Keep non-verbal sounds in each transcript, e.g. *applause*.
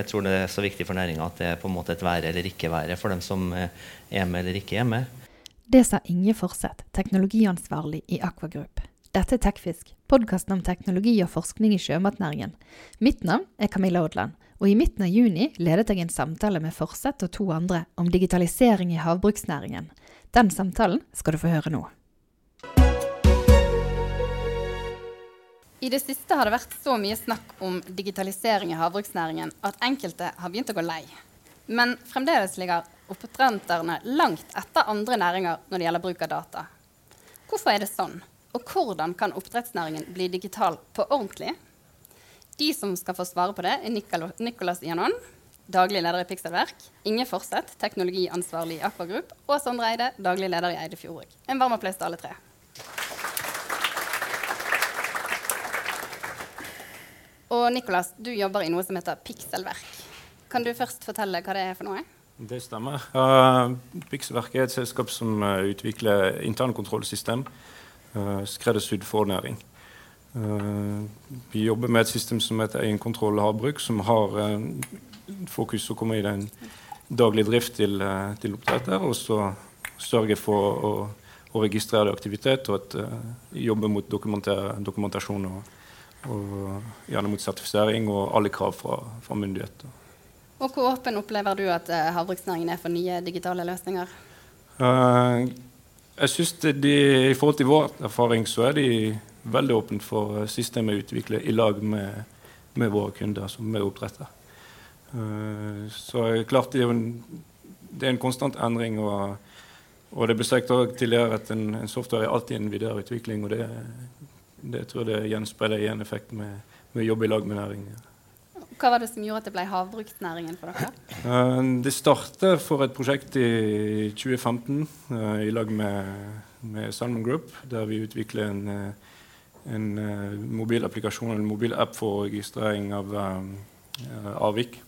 jeg tror det er så viktig for næringa at det er på en måte et være eller ikke være for dem som er med eller ikke er med. Det sa Inge Forseth, teknologiansvarlig i Aquagroup. Dette er Tekfisk, podkasten om teknologi og forskning i sjømatnæringen. Mitt navn er Camilla Odland, og i midten av juni ledet jeg en samtale med Forseth og to andre om digitalisering i havbruksnæringen. Den samtalen skal du få høre nå. I det siste har det vært så mye snakk om digitalisering i havbruksnæringen at enkelte har begynt å gå lei. Men fremdeles ligger oppdretterne langt etter andre næringer når det gjelder bruk av data. Hvorfor er det sånn? Og hvordan kan oppdrettsnæringen bli digital på ordentlig? De som skal få svare på det, er Nicolas Janon, daglig leder i Pixelverk, Inge Forseth, teknologiansvarlig i Aquagroup, og Sondre Eide, daglig leder i Eide Fjordbruk. En varm applaus til alle tre. Og Nicolas, du jobber i noe som heter Pixelverk. Kan du først fortelle hva det er for noe? Det stemmer. Uh, Pixelverk er et selskap som uh, utvikler internkontrollsystem uh, skreddersydd for næring. Uh, vi jobber med et system som heter egenkontroll havbruk, som har fokus å komme i den daglige drift til, til oppdretter, og så sørge for å, å registrere aktivitet og at, jobbe mot dokumentasjon og og gjerne mot sertifisering og alle krav fra, fra myndigheter. Og Hvor åpen opplever du at uh, havbruksnæringen er for nye digitale løsninger? Uh, jeg synes de, I forhold til vår erfaring så er de veldig åpne for systemet å utvikle i lag med, med våre kunder, som med oppdrettere. Uh, så klart det er, en, det er en konstant endring. og, og det ble sagt tidligere at en, en software er alltid en videreutvikling. og det, det tror jeg det gjenspeiler igjen en effekt med, med jobbe i lag med næringen. Hva var det som gjorde at det ble havbruksnæringen for dere? Uh, det startet for et prosjekt i 2015 uh, eh, i lag med, med, Salmon Group, der vi utvikler en, uh, en mobilapplikasjon, en mobilapp for registrering av avvik.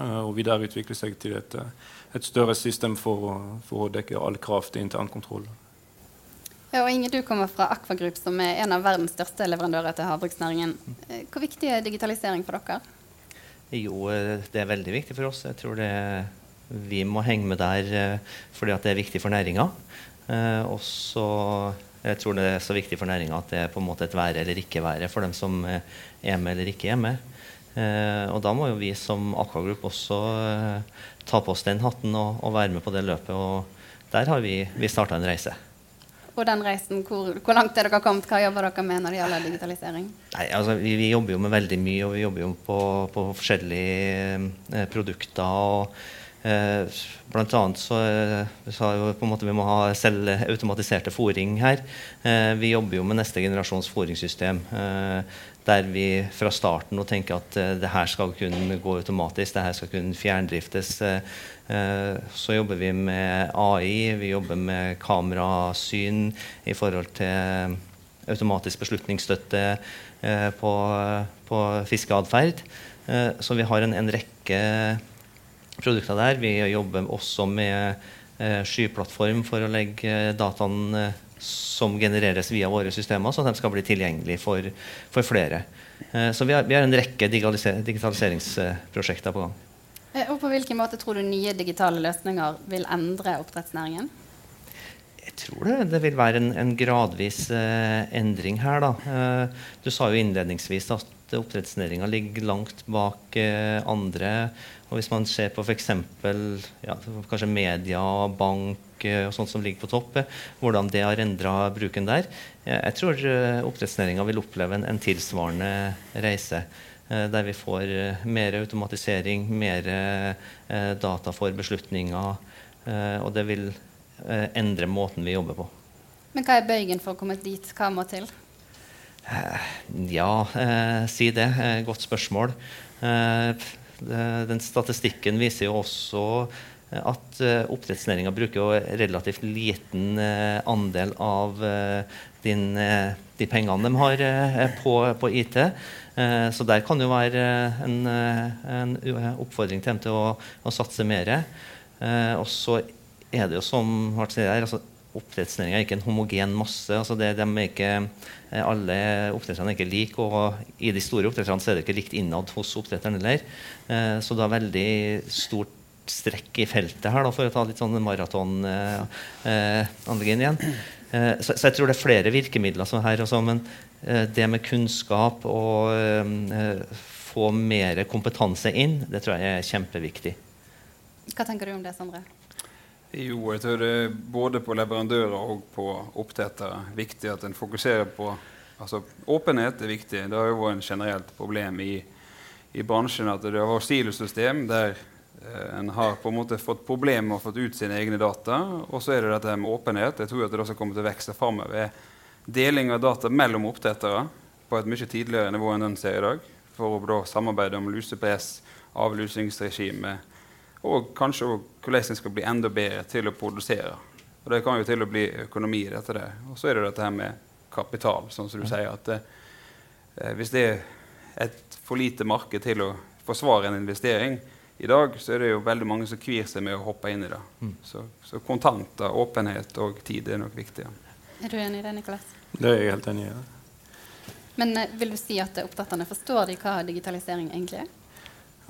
og videreutvikle seg til et, et større system for, for, å dekke all krav til internkontroll. Ja, og Inge, du kommer fra Aquagroup, som er en av verdens største leverandører til havbruksnæringen. Eh, hvor viktig er digitalisering for dere? Jo, eh, det er veldig viktig for oss. Jeg tror det, vi må henge med der eh, fordi det er viktig for næringa. Og så jeg tror det er så viktig for næringa at det er på en måte et være eller ikke være for dem som er med eller ikke er med. og da må jo vi som Aquagroup også ta på oss den hatten og, og være med på det løpet. Og der har vi, vi starta en reise på den reisen? Hvor, hvor, langt er dere kommet? Hva jobber dere med når det gjelder digitalisering? Nei, altså, vi, vi, jobber jo med veldig mye, og vi jobber jo på, på forskjellige eh, produkter. og eh, Blant annet så, eh, så jo på en måte vi må ha selvautomatiserte fòring her. Eh, vi jobber jo med neste generasjons fòringssystem. Eh, der vi fra starten nå tenker at uh, det her skal kunne gå automatisk, det her skal kunne fjerndriftes. Uh, så jobber vi med AI, vi jobber med kamerasyn i forhold til automatisk beslutningsstøtte uh, på, på fiskeatferd. så vi har en, en, rekke produkter der. Vi jobber også med skyplattform for å legge dataene som genereres via våre systemer, så de skal bli tilgjengelige for, for flere. Eh, så vi har, vi har, en rekke digitaliseringsprosjekter på gang. Eh, og På hvilken måte tror du nye digitale løsninger vil endre oppdrettsnæringen? Jeg tror det, det vil være en, en gradvis eh, endring her. Da. Eh, du sa jo innledningsvis at oppdrettsnæringa ligger langt bak eh, andre. Og hvis man ser på f.eks. Ja, media, bank Eh, og sånt som ligger på topp, eh, hvordan det har endra bruken der. Jeg tror oppdrettsnæringa vil oppleve en, tilsvarende reise. Der vi får mer automatisering, mer data for beslutninger. Og det vil endre måten vi jobber på. Men hva er bøygen for å komme dit? Hva må til? Ja, eh, si det. Godt spørsmål. Eh, den statistikken viser jo også at uh, oppdrettsnæringa bruker relativt liten uh, andel av uh, din, de pengene de har på, på, IT. så der kan det jo være en, en oppfordring til dem til å, å satse mer. og så er det jo som her, altså, oppdrettsnæringa er ikke en homogen masse. altså det, de er ikke, eh, Alle oppdretterne er ikke like, og i de store oppdretterne er det ikke likt innad hos oppdretteren heller. Eh, så det er veldig stort strekk i feltet her, da, for å ta litt sånn maratonanalogien igjen. Så, så, jeg tror det er flere virkemidler som her, også, men det med kunnskap og få mer kompetanse inn, det tror jeg er kjempeviktig. Hva tenker du om det, Sondre? Jo, jeg tror det er både på leverandører og på oppdrettere viktig at en fokuserer på altså Åpenhet er viktig. Det har jo vært en generelt problem i, i bransjen at det har silosystem der eh, en har på en måte fått problemer med å få ut sine egne data. Og så er det dette med åpenhet. Jeg tror at det også kommer til å vokse framover. Deling av data mellom oppdrettere på et mye tidligere nivå enn den ser i dag. For å da samarbeide om lusepress, avlusingsregime og kanskje hvordan en skal bli enda bedre til å produsere. Og Det kan jo til å bli økonomi i dette. der. Og så er det dette her med kapital, sånn som du sier. at eh, Hvis det er et for lite marked til å forsvare en investering i dag, så er det jo veldig mange som kvir seg med å hoppe inn i det. Mm. Så, så, kontanter, åpenhet og tid er nok viktig. Er du enig i det, Nikolas? Det er jeg helt enig i. Ja. Men eh, vil du si at oppdretterne forstår de hva digitalisering egentlig er?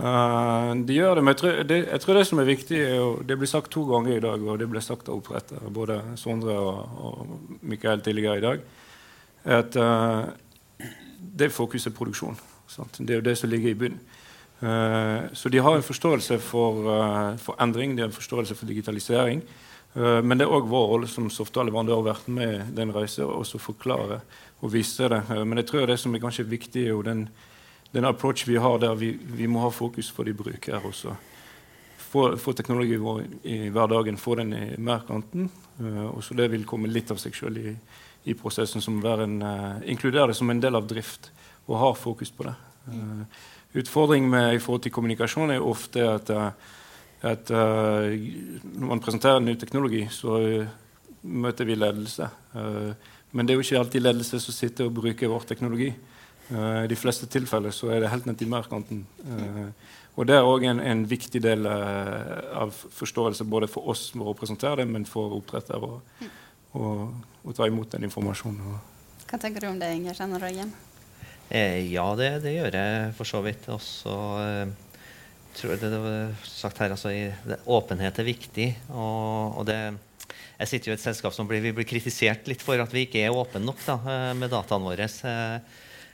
Uh, de gjør det, men jeg tror det, jeg tror det, som er viktig, er Det blir sagt to ganger i dag, og det ble sagt av opprettet, både Sondre og, og Mikael tidligere i dag, at uh, det er produksjon. Sant? Det er jo det som ligger i bunnen. Uh, så de har en forståelse for, for, endring, de har en forståelse for digitalisering. men det er òg vår rolle som softwareleverandør å være med den reisen og forklare og vise det. men jeg tror det som er kanskje viktig, er jo den den approach vi har der vi, vi må ha fokus for de brukere også. Få, teknologi vår i hverdagen, få den i merkanten. Uh, og så det vil komme litt av seg sjøl i, i, prosessen. som en, uh, Inkludere det som en del av drift, og ha fokus på det. Uh, Utfordringen med, i forhold til kommunikasjon er ofte at, at når man presenterer ny teknologi, så møter vi ledelse. men det er jo ikke alltid ledelse som sitter og bruker vår teknologi. Uh, I de fleste tilfeller så er det helt ned til merkanten. Uh, og det er òg en, en, viktig del uh, av forståelse både for oss for å presentere det, men for oppdretter å ta imot den informasjonen. Hva tenker du om det, Inger? Kjenner du deg igjen? ja, det, det, gjør jeg for så vidt. Også, tror jeg det, det var sagt her, altså, det, åpenhet er viktig. og, og det jeg sitter jo i et selskap som blir, vi blir kritisert litt for at vi ikke er åpne nok da, med dataene våre.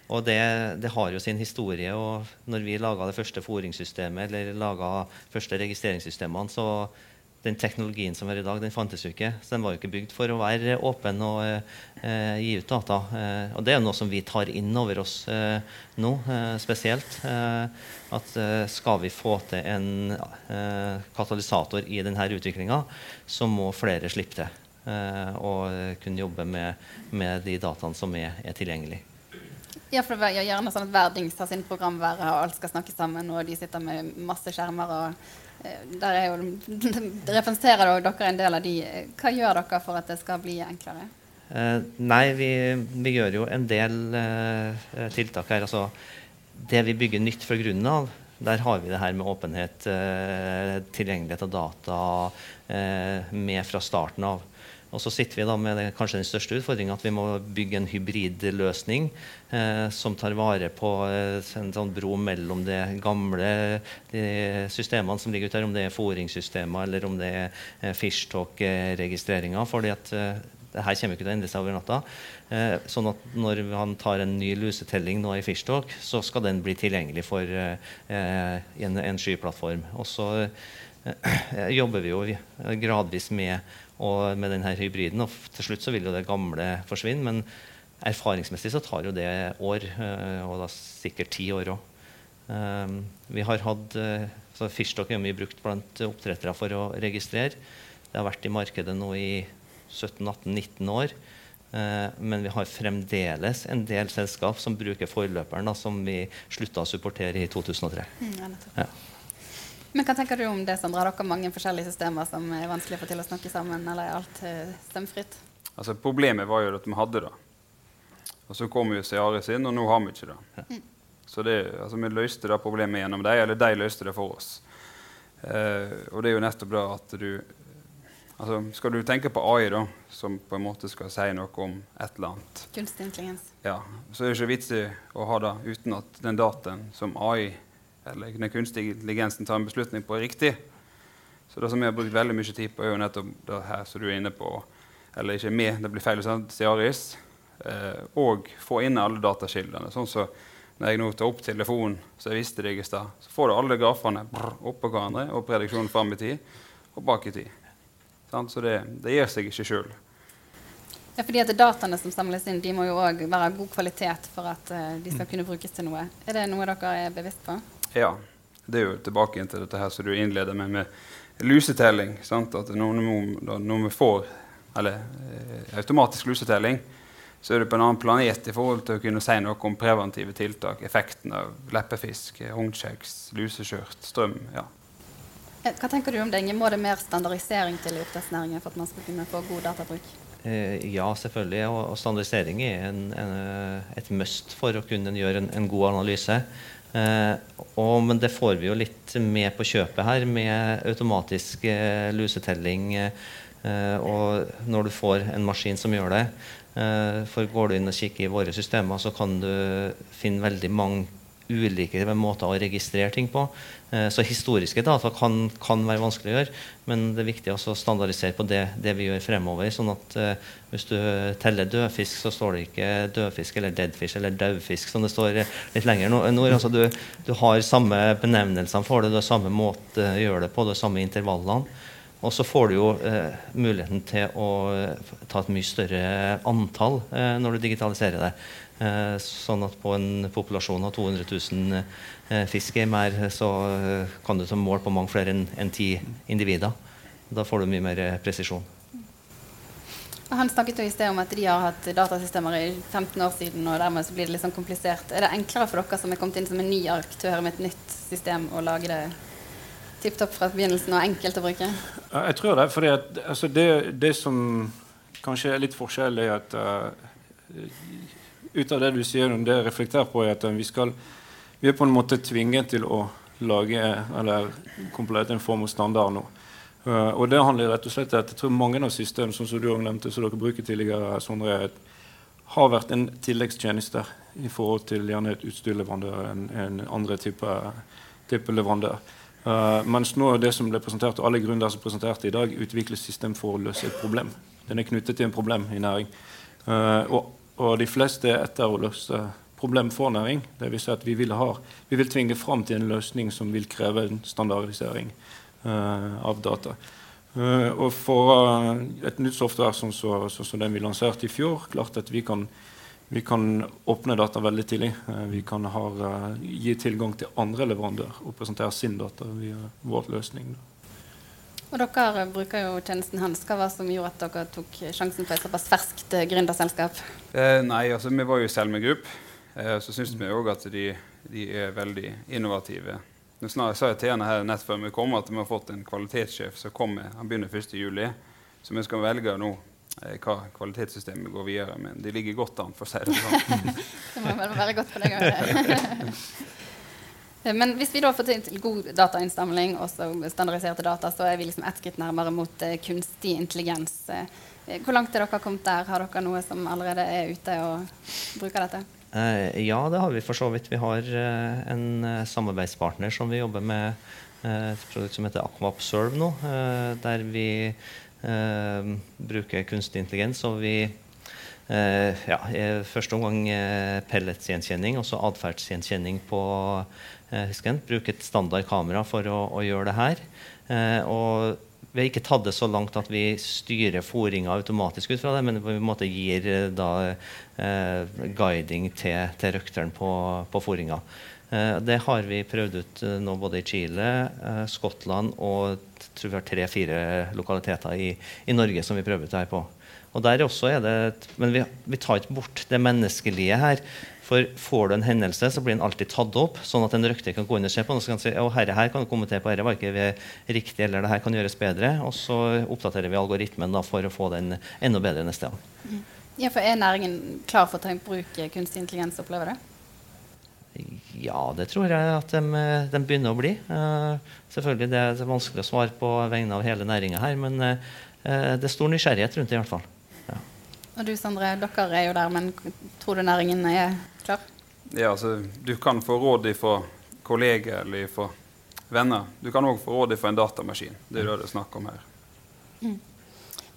Og det, det, har jo sin historie. og når vi laga det første foringssystemet, eller laga første registreringssystemene, så den teknologien som er i dag, den fantes jo ikke. Så den var jo ikke bygd for å være åpen og eh, gi ut data. Eh, og det er jo noe som vi tar inn over oss eh, nå, eh, spesielt. Eh, at eh, skal vi få til en katalysator i denne utviklinga, så må flere slippe til. og kunne jobbe med, med de dataene som er, er tilgjengelige. Ja, for det er gjerne sånn at hver dings har sin programvære, og alt skal snakke sammen, og de sitter med masse skjermer. og eh, der er jo, *laughs* Representerer dere en del av de. Hva gjør dere for at det skal bli enklere? Eh, nei, vi, vi, gjør jo en del eh, tiltak her. Altså, det vi bygger nytt fra grunnen av, der har vi det her med åpenhet, eh, tilgjengelighet av data eh, med fra starten av. Og så sitter vi da med kanskje den største utfordringen at vi må bygge en hybridløsning eh, som tar vare på eh, en sånn bro mellom de gamle de systemene som ligger ute her, om det er foringssystemer eller om det er eh, fishtalk-registreringer. fordi at eh, det her kommer ikke til å endre seg over natta. Eh, sånn at når han tar en ny lusetelling nå i Fishtalk, så skal den bli tilgjengelig for eh, en, en skyplattform. Og så eh, *clears throat* jobber vi jo gradvis med og med denne hybriden. Og til slutt så vil jo det gamle forsvinne. Men erfaringsmessig så tar jo det år, eh, og da sikkert ti år òg. Eh, vi har hatt eh, så Fishtalk er mye brukt blant oppdrettere for å registrere. Det har vært i markedet nå i 17-18-19 år. Men vi har fremdeles en del selskap som bruker forløperen, da, som vi slutta å supportere i 2003. Mm, ja. Men Hva tenker du om det, Sandra? Har dere mange forskjellige systemer som er vanskelig å få til å snakke sammen? Eller er alt uh, stemmefritt? Altså, problemet var jo at vi hadde det. Og så kom jo Searis inn, og nå har vi ikke det. Mm. Så det, altså, vi løste det problemet gjennom dem, eller de løste det for oss. Eh, og det er jo nettopp det at du altså, skal du tenke på AI, da, som på en måte skal si noe om et eller annet, Kunstig intelligens. ja, så er det ikke vits i å ha det uten at den dataen som AI, eller den kunstige intelligensen, tar en beslutning på, er riktig. Så det som vi har brukt veldig mye tid på, er jo nettopp det her som du er inne på. Eller ikke med, det blir feil Ciaris. Eh, og få inn alle datakildene. Sånn så når jeg nå tar opp telefonen, så jeg visste det i stad, så får du alle grafene brr, oppå hverandre og prediksjonen fram i tid og bak i tid. Sånn, Så det, det gir seg ikke sjøl. Ja, fordi at Dataene som samles inn, de må jo òg være av god kvalitet for at eh, de skal kunne brukes til noe. Er det noe dere er bevisst på? Ja. Det er jo tilbake til dette her som du innleder med, med lusetelling. Sant? At når, når, vi får eller, eh, automatisk lusetelling, så er du på en annen planet i forhold til å kunne si noe om preventive tiltak, effekten av leppefisk, håndkjeks, luseskjørt, strøm. ja. Eh, Hva tenker du om det? Må det mer standardisering til i oppdrettsnæringen for at man skal kunne få god databruk? Eh, ja, selvfølgelig. Og, og standardisering er en, en, eh, et must for å kunne gjøre en, en god analyse. Eh, og, men det får vi jo litt med på kjøpet her, med automatisk eh, lusetelling. Eh, og når du får en maskin som gjør det, for går du inn og kikker i våre systemer, så kan du finne veldig mange ulike måter å registrere ting på. Eh, Så historiske data kan, kan være vanskelig å gjøre, men det er viktig også å standardisere på det, det vi gjør fremover. sånn at uh, Hvis du teller dødfisk, så står det ikke dødfisk eller deadfish eller daudfisk, som det står litt lenger no- nord. Altså du, du har samme benevnelsene for det, du har samme måte å gjøre det på, du har samme intervallene. Og så får du jo eh, muligheten til å eh, ta et mye større antall eh, når du digitaliserer det. Eh, sånn at på en populasjon av 200 000 eh, fisk i mer, så eh, kan du ta mål på mange flere enn ti individer. Da får du mye mer eh, presisjon. Han snakket jo i sted om at de har hatt datasystemer i 15 år siden, og dermed så blir det litt sånn komplisert. Er det enklere for dere som er kommet inn som en ny aktør med et nytt system, å lage det tipp topp fra begynnelsen og enkelt å bruke? Jeg tror det. at, altså det, det som kanskje er litt forskjell, er at uh, ut av det du sier, om det jeg reflekterer på, er at eh, vi, skal, vi er på en måte tvinget til å lage eller kompilere en form av standard nå. Uh, og det handler rett og slett om at jeg tror mange av systemene som du nevnte, som dere bruker tidligere, Sondre, har vært en tilleggstjeneste i forhold til gjerne et utstyrleverandør en, en andre type, type leverandør. Uh, mens nå det som ble presentert, og alle gründere som presenterte i dag, utvikles system for å løse et problem. Den er knyttet til en problem i næring. Uh, og, og de fleste er etter å løse problem for næring. Det vil si at vi vil, ha, vi vil tvinge fram til en løsning som vil kreve en standardisering uh, av data. Og for et nytt software som så, så, så den vi lanserte i fjor, klart at vi kan, vi kan åpne data veldig tidlig. Uh, vi kan ha, uh, gi tilgang til andre leverandører og presentere sin data via vår løsning. Og dere bruker jo tjenesten hans. Hva var det som gjorde at dere tok sjansen på et såpass ferskt eh, gründerselskap? Eh, nei, altså vi var jo selv med gruppe, Eh, så syns vi òg at de, de er veldig innovative. Nå snart, sa jeg til henne her nett før vi kom at vi har fått en kvalitetssjef som kommer. Han begynner 1.7. Så vi skal velge nå eh, hva kvalitetssystemet vi går videre med. De ligger godt an, for å si det sånn. *laughs* Det må vel være godt for deg òg. *laughs* Men hvis vi da får til god datainnsamling og standardiserte data, så er vi liksom ett skritt nærmere mot eh, kunstig intelligens. Eh, hvor langt er dere kommet der? Har dere noe som allerede er ute og bruker dette? Eh, ja, det har vi for så vidt. Vi har eh, en eh, samarbeidspartner som vi jobber med eh, et produkt som heter AquaObserve nå, eh, der vi eh, bruker kunstig intelligens. Og vi eh, ja, i første omgang eh, pelletsgjenkjenning, også atferdsgjenkjenning på eh, husken. Bruke et standard kamera for å, å gjøre det her. Og vi har ikke tatt det så langt at vi styrer fôringa automatisk ut fra det, men vi gir da guiding til, til røkteren på, på fôringa. Eh, det har vi prøvd ut eh, nå både i Chile, eh, Skottland og tre-fire lokaliteter i, i Norge som vi prøver ut her på. Og der også er det, Men vi, vi tar ikke bort det menneskelige her. For får du en hendelse, så blir den alltid tatt opp, sånn at en røkter kan gå inn og se på den og så kan si å, herre her kan du kommentere på, herre var ikke riktig, eller det her kan gjøres bedre. Og så oppdaterer vi algoritmen da, for å få den enda bedre neste gang. Ja, for Er næringen klar for å ta i bruk kunstig intelligens? Opplever det? Ja, det tror jeg at de, de begynner å bli. Uh, selvfølgelig det er det vanskelig å svare på vegne av hele næringa her, men uh, det er stor nysgjerrighet rundt det, i hvert fall. Ja. Og du Sondre, dere er jo der, men tror du næringen er klar? Ja, altså, du kan få råd fra kolleger eller fra venner. Du kan òg få råd fra en datamaskin. Det er det det er snakk om her. Mm.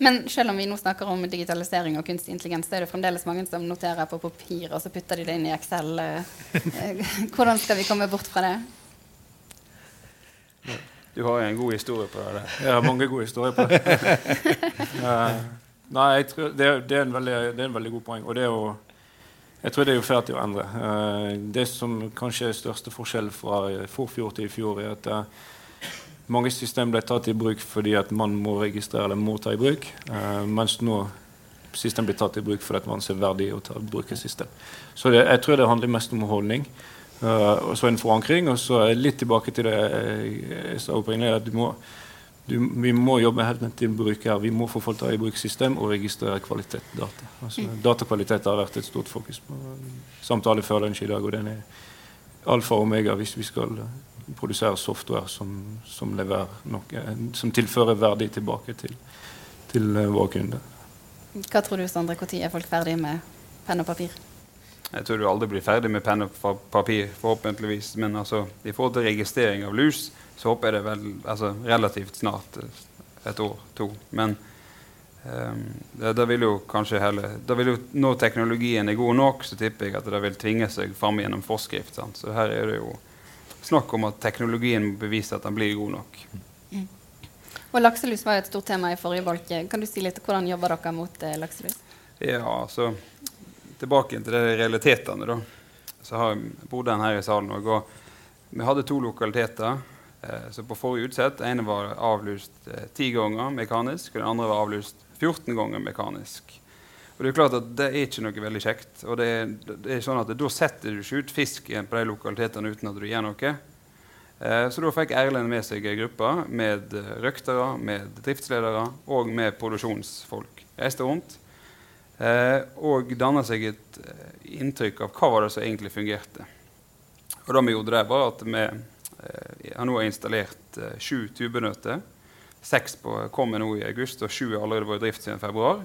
Men selv om vi nå snakker om digitalisering og kunstig intelligens, så er det fremdeles mange som noterer på papir, og så putter de det inn i Excel. Eh, *laughs* hvordan skal vi komme bort fra det? Du har jo en god historie på det. Jeg har mange gode historier på det. uh, *laughs* nei, tror det, det, er veldig, det, er en veldig, god poeng. Og det er jo jeg tror det er jo ferdig å endre. Det som kanskje er største forskjell fra forfjor til i fjor, er at mange system ble tatt i bruk fordi at man må registrere eller må ta i bruk, uh, mens nå system blir tatt i bruk fordi at man ser verdig å ta i bruk et system. Så det, jeg tror det handler mest om holdning. Uh, og så en forankring. Og så litt tilbake til det jeg sa opprinnelig, at du må, du, vi må jobbe helt ned til bruker. Vi må få folk til å ta i bruk system og registrere kvalitet data. Altså, mm. Datakvalitet har vært et stort fokus på samtale før lunsj i dag, og den er alfa og omega hvis vi skal produsere software som, som, noe, som tilfører verdi tilbake til, til uh, våre kunder. Hva tror du, Sondre, når er folk ferdig med penn og papir? Jeg tror du aldri blir ferdig med penn og papir, forhåpentligvis. Men altså, i forhold til registrering av lus, så håper jeg det vel, altså, relativt snart. Eh, et år, to. Men um, det, det, vil jo kanskje heller det vil jo, Når teknologien er god nok, så tipper jeg at det vil tvinge seg fram gjennom forskrift. Sant? Så her er det jo snakk om at teknologien må bevise at den blir god nok. Mm. Og Lakselus var jo et stort tema i forrige bolke. Kan du si litt hvordan jobber dere mot eh, lakselus? Ja, altså Tilbake til de realitetene. da. Så har bodde en her i salen og Vi hadde to lokaliteter. Eh, så på forrige utsett ene var avlyst eh, ti ganger mekanisk, og den andre var avlyst 14 ganger mekanisk. Og Det er klart at det er ikke noe veldig kjekt. og det er, det er sånn at Da setter du ikke ut fisken på de lokalitetene uten at du gjør noe. Eh, så da fikk Erlend med seg ei gruppe med eh, røktere, med driftsledere og med produksjonsfolk. Reiste rundt eh, og danna seg et eh, inntrykk av hva var det som egentlig fungerte. Og det vi gjorde der, var at vi eh, har nå installert sju tubenøtter. Seks kommer nå i august, og sju har allerede vært i drift siden februar.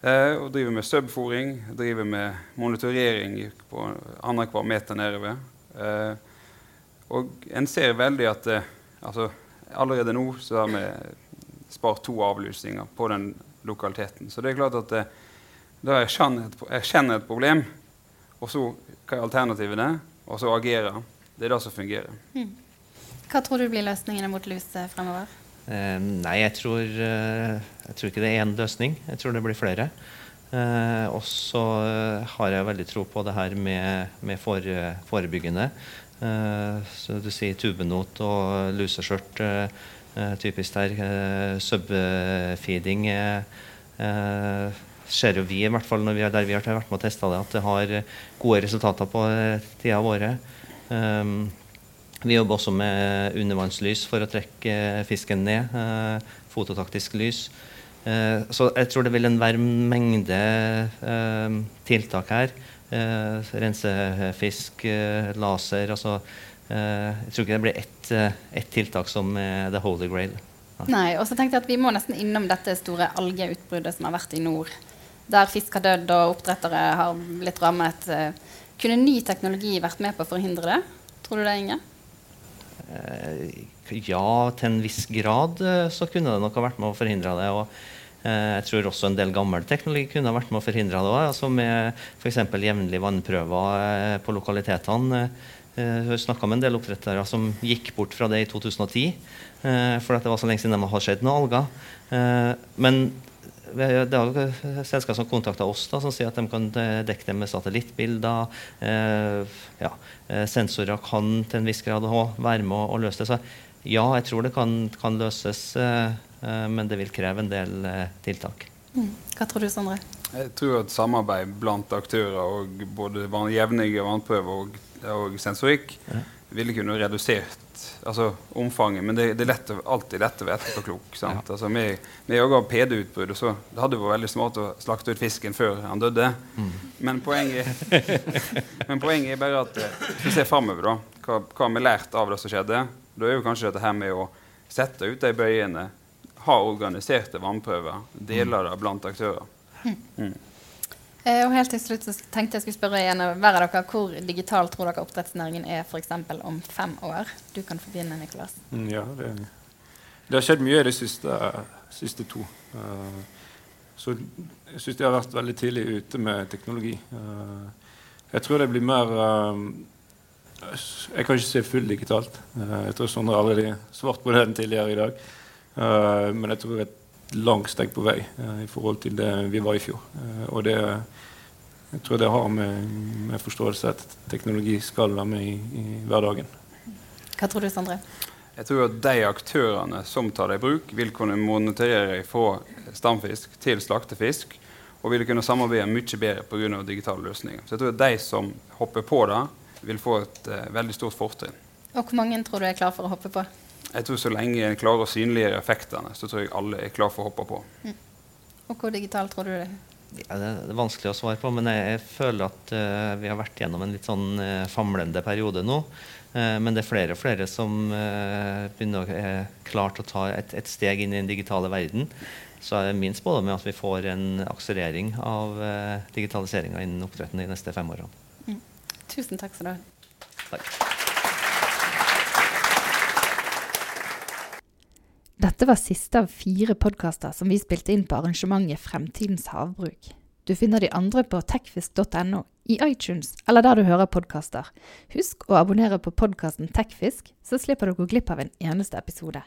Eh, og driver med subfòring, driver med monitorering på annenhver meter nedover. Eh, og en ser veldig at eh, altså, allerede nå så har vi spart to avlusinger på den lokaliteten. Så det er klart at eh, da erkjenner et problem, og så hva er alternativene, og så agere. Det er det som fungerer. Mm. Hva tror du blir løsningene mot lus fremover? Eh, nei, jeg tror, eh, jeg tror, ikke det er én løsning. Jeg tror det blir flere. Eh, og så har jeg veldig tro på det her med, med for, forebyggende. Så du sier tubenot og luseskjørt. Typisk der. Subfeeding ser jo vi, i hvert fall når vi er der vi har vært med og testa det, at det har gode resultater på tida våre. Um, vi jobber også med undervannslys for å trekke fisken ned. Eh, fototaktisk lys. Eh, så jeg tror det vil være en mengde eh, tiltak her. rense fisk, laser altså, Jeg tror ikke det blir ett, ett tiltak som er the holy grail. Nei. Nei, og så tenkte jeg at Vi må nesten innom dette store algeutbruddet som har vært i nord. Der fisk har dødd og oppdrettere har blitt rammet. Kunne ny teknologi vært med på å forhindre det? Tror du det, Inge? Eh, ja, til en viss grad eh, så kunne det nok ha vært med å forhindre det. og eh, jeg tror også en del gammel teknologi kunne ha vært med å forhindre det òg. Altså med f.eks. jevnlige vannprøver på lokalitetene. Jeg snakka med en del oppdrettere som gikk bort fra det i 2010. For det var så lenge siden de har sett noen alger. Men det er selskaper som kontakter oss, da, som sier at de kan dekke det med satellittbilder. Eh, ja, eh, sensorer kan til en viss grad være med å, løse det. Så ja, jeg tror det kan, kan løses, eh, eh, men det vil kreve en del eh, tiltak. Mm. Hva tror du, Sondre? Jeg tror at samarbeid blant aktører og både jevnlige vannprøver og, og sensorikk ja. ville kunne redusert altså, omfanget. Men det, det er lett, alltid lett å være etterpåklok. Ja. Altså, vi, vi også har PD-utbrudd, så det hadde vært veldig smart å slakte ut fisken før han døde. Mm. Men, poenget, *laughs* men, poenget, er bare at eh, vi ser framover, hva, hva har vi lært av det som skjedde? Da er jo kanskje dette her med å sette ut de bøyene, ha organiserte vannprøver. Dele det blant aktører. Mm. Eh, og helt til slutt så tenkte jeg skulle spørre igjen hver av dere hvor digital tror dere oppdrettsnæringen er eksempel om fem år? Du kan få begynne, Nicolas. Mm, Ja, det, det har skjedd mye i de siste, siste to. Eh, så jeg syns de har vært veldig tidlig ute med teknologi. Eh, jeg tror det blir mer eh, Jeg kan ikke se full digitalt. Eh, jeg tror Sondre allerede svart på den tidligere i dag. Eh, men jeg tror et langt steg på vei eh, i forhold til det vi var i fjor. Eh, og det, jeg tror det har med, med forståelse at teknologi skal være med i, i hverdagen. Hva tror du, Sondre? Jeg tror at de aktørene som tar det i bruk, vil kunne monitorere fra stamfisk til slaktefisk. Og vil kunne samarbeide mye bedre pga. digitale løsninger. Så jeg tror at de som hopper på det, vil få et uh, veldig stort fortrinn. Og hvor mange tror du er klar for å hoppe på? Jeg tror Så lenge en klarer å synliggjøre effektene, så tror jeg alle er klar for å hoppe på. Og hvor digital tror du det er? Ja, det er vanskelig å svare på, men jeg, jeg føler at uh, vi har vært gjennom en litt sånn uh, famlende periode nå. Uh, men det er flere og flere som begynner å er klar til å ta et, et steg inn i den digitale verden. Så er min spådom at vi får en akselerering av uh, digitaliseringa innen oppdretten de neste fem årene. Tusen takk skal du ha. Takk. Dette var siste av fire podkaster som vi spilte inn på arrangementet Fremtidens havbruk. Du finner de andre på techfisk.no, i iTunes eller der du hører podkaster. Husk å abonnere på podkasten Techfisk, så slipper du å gå glipp av en eneste episode.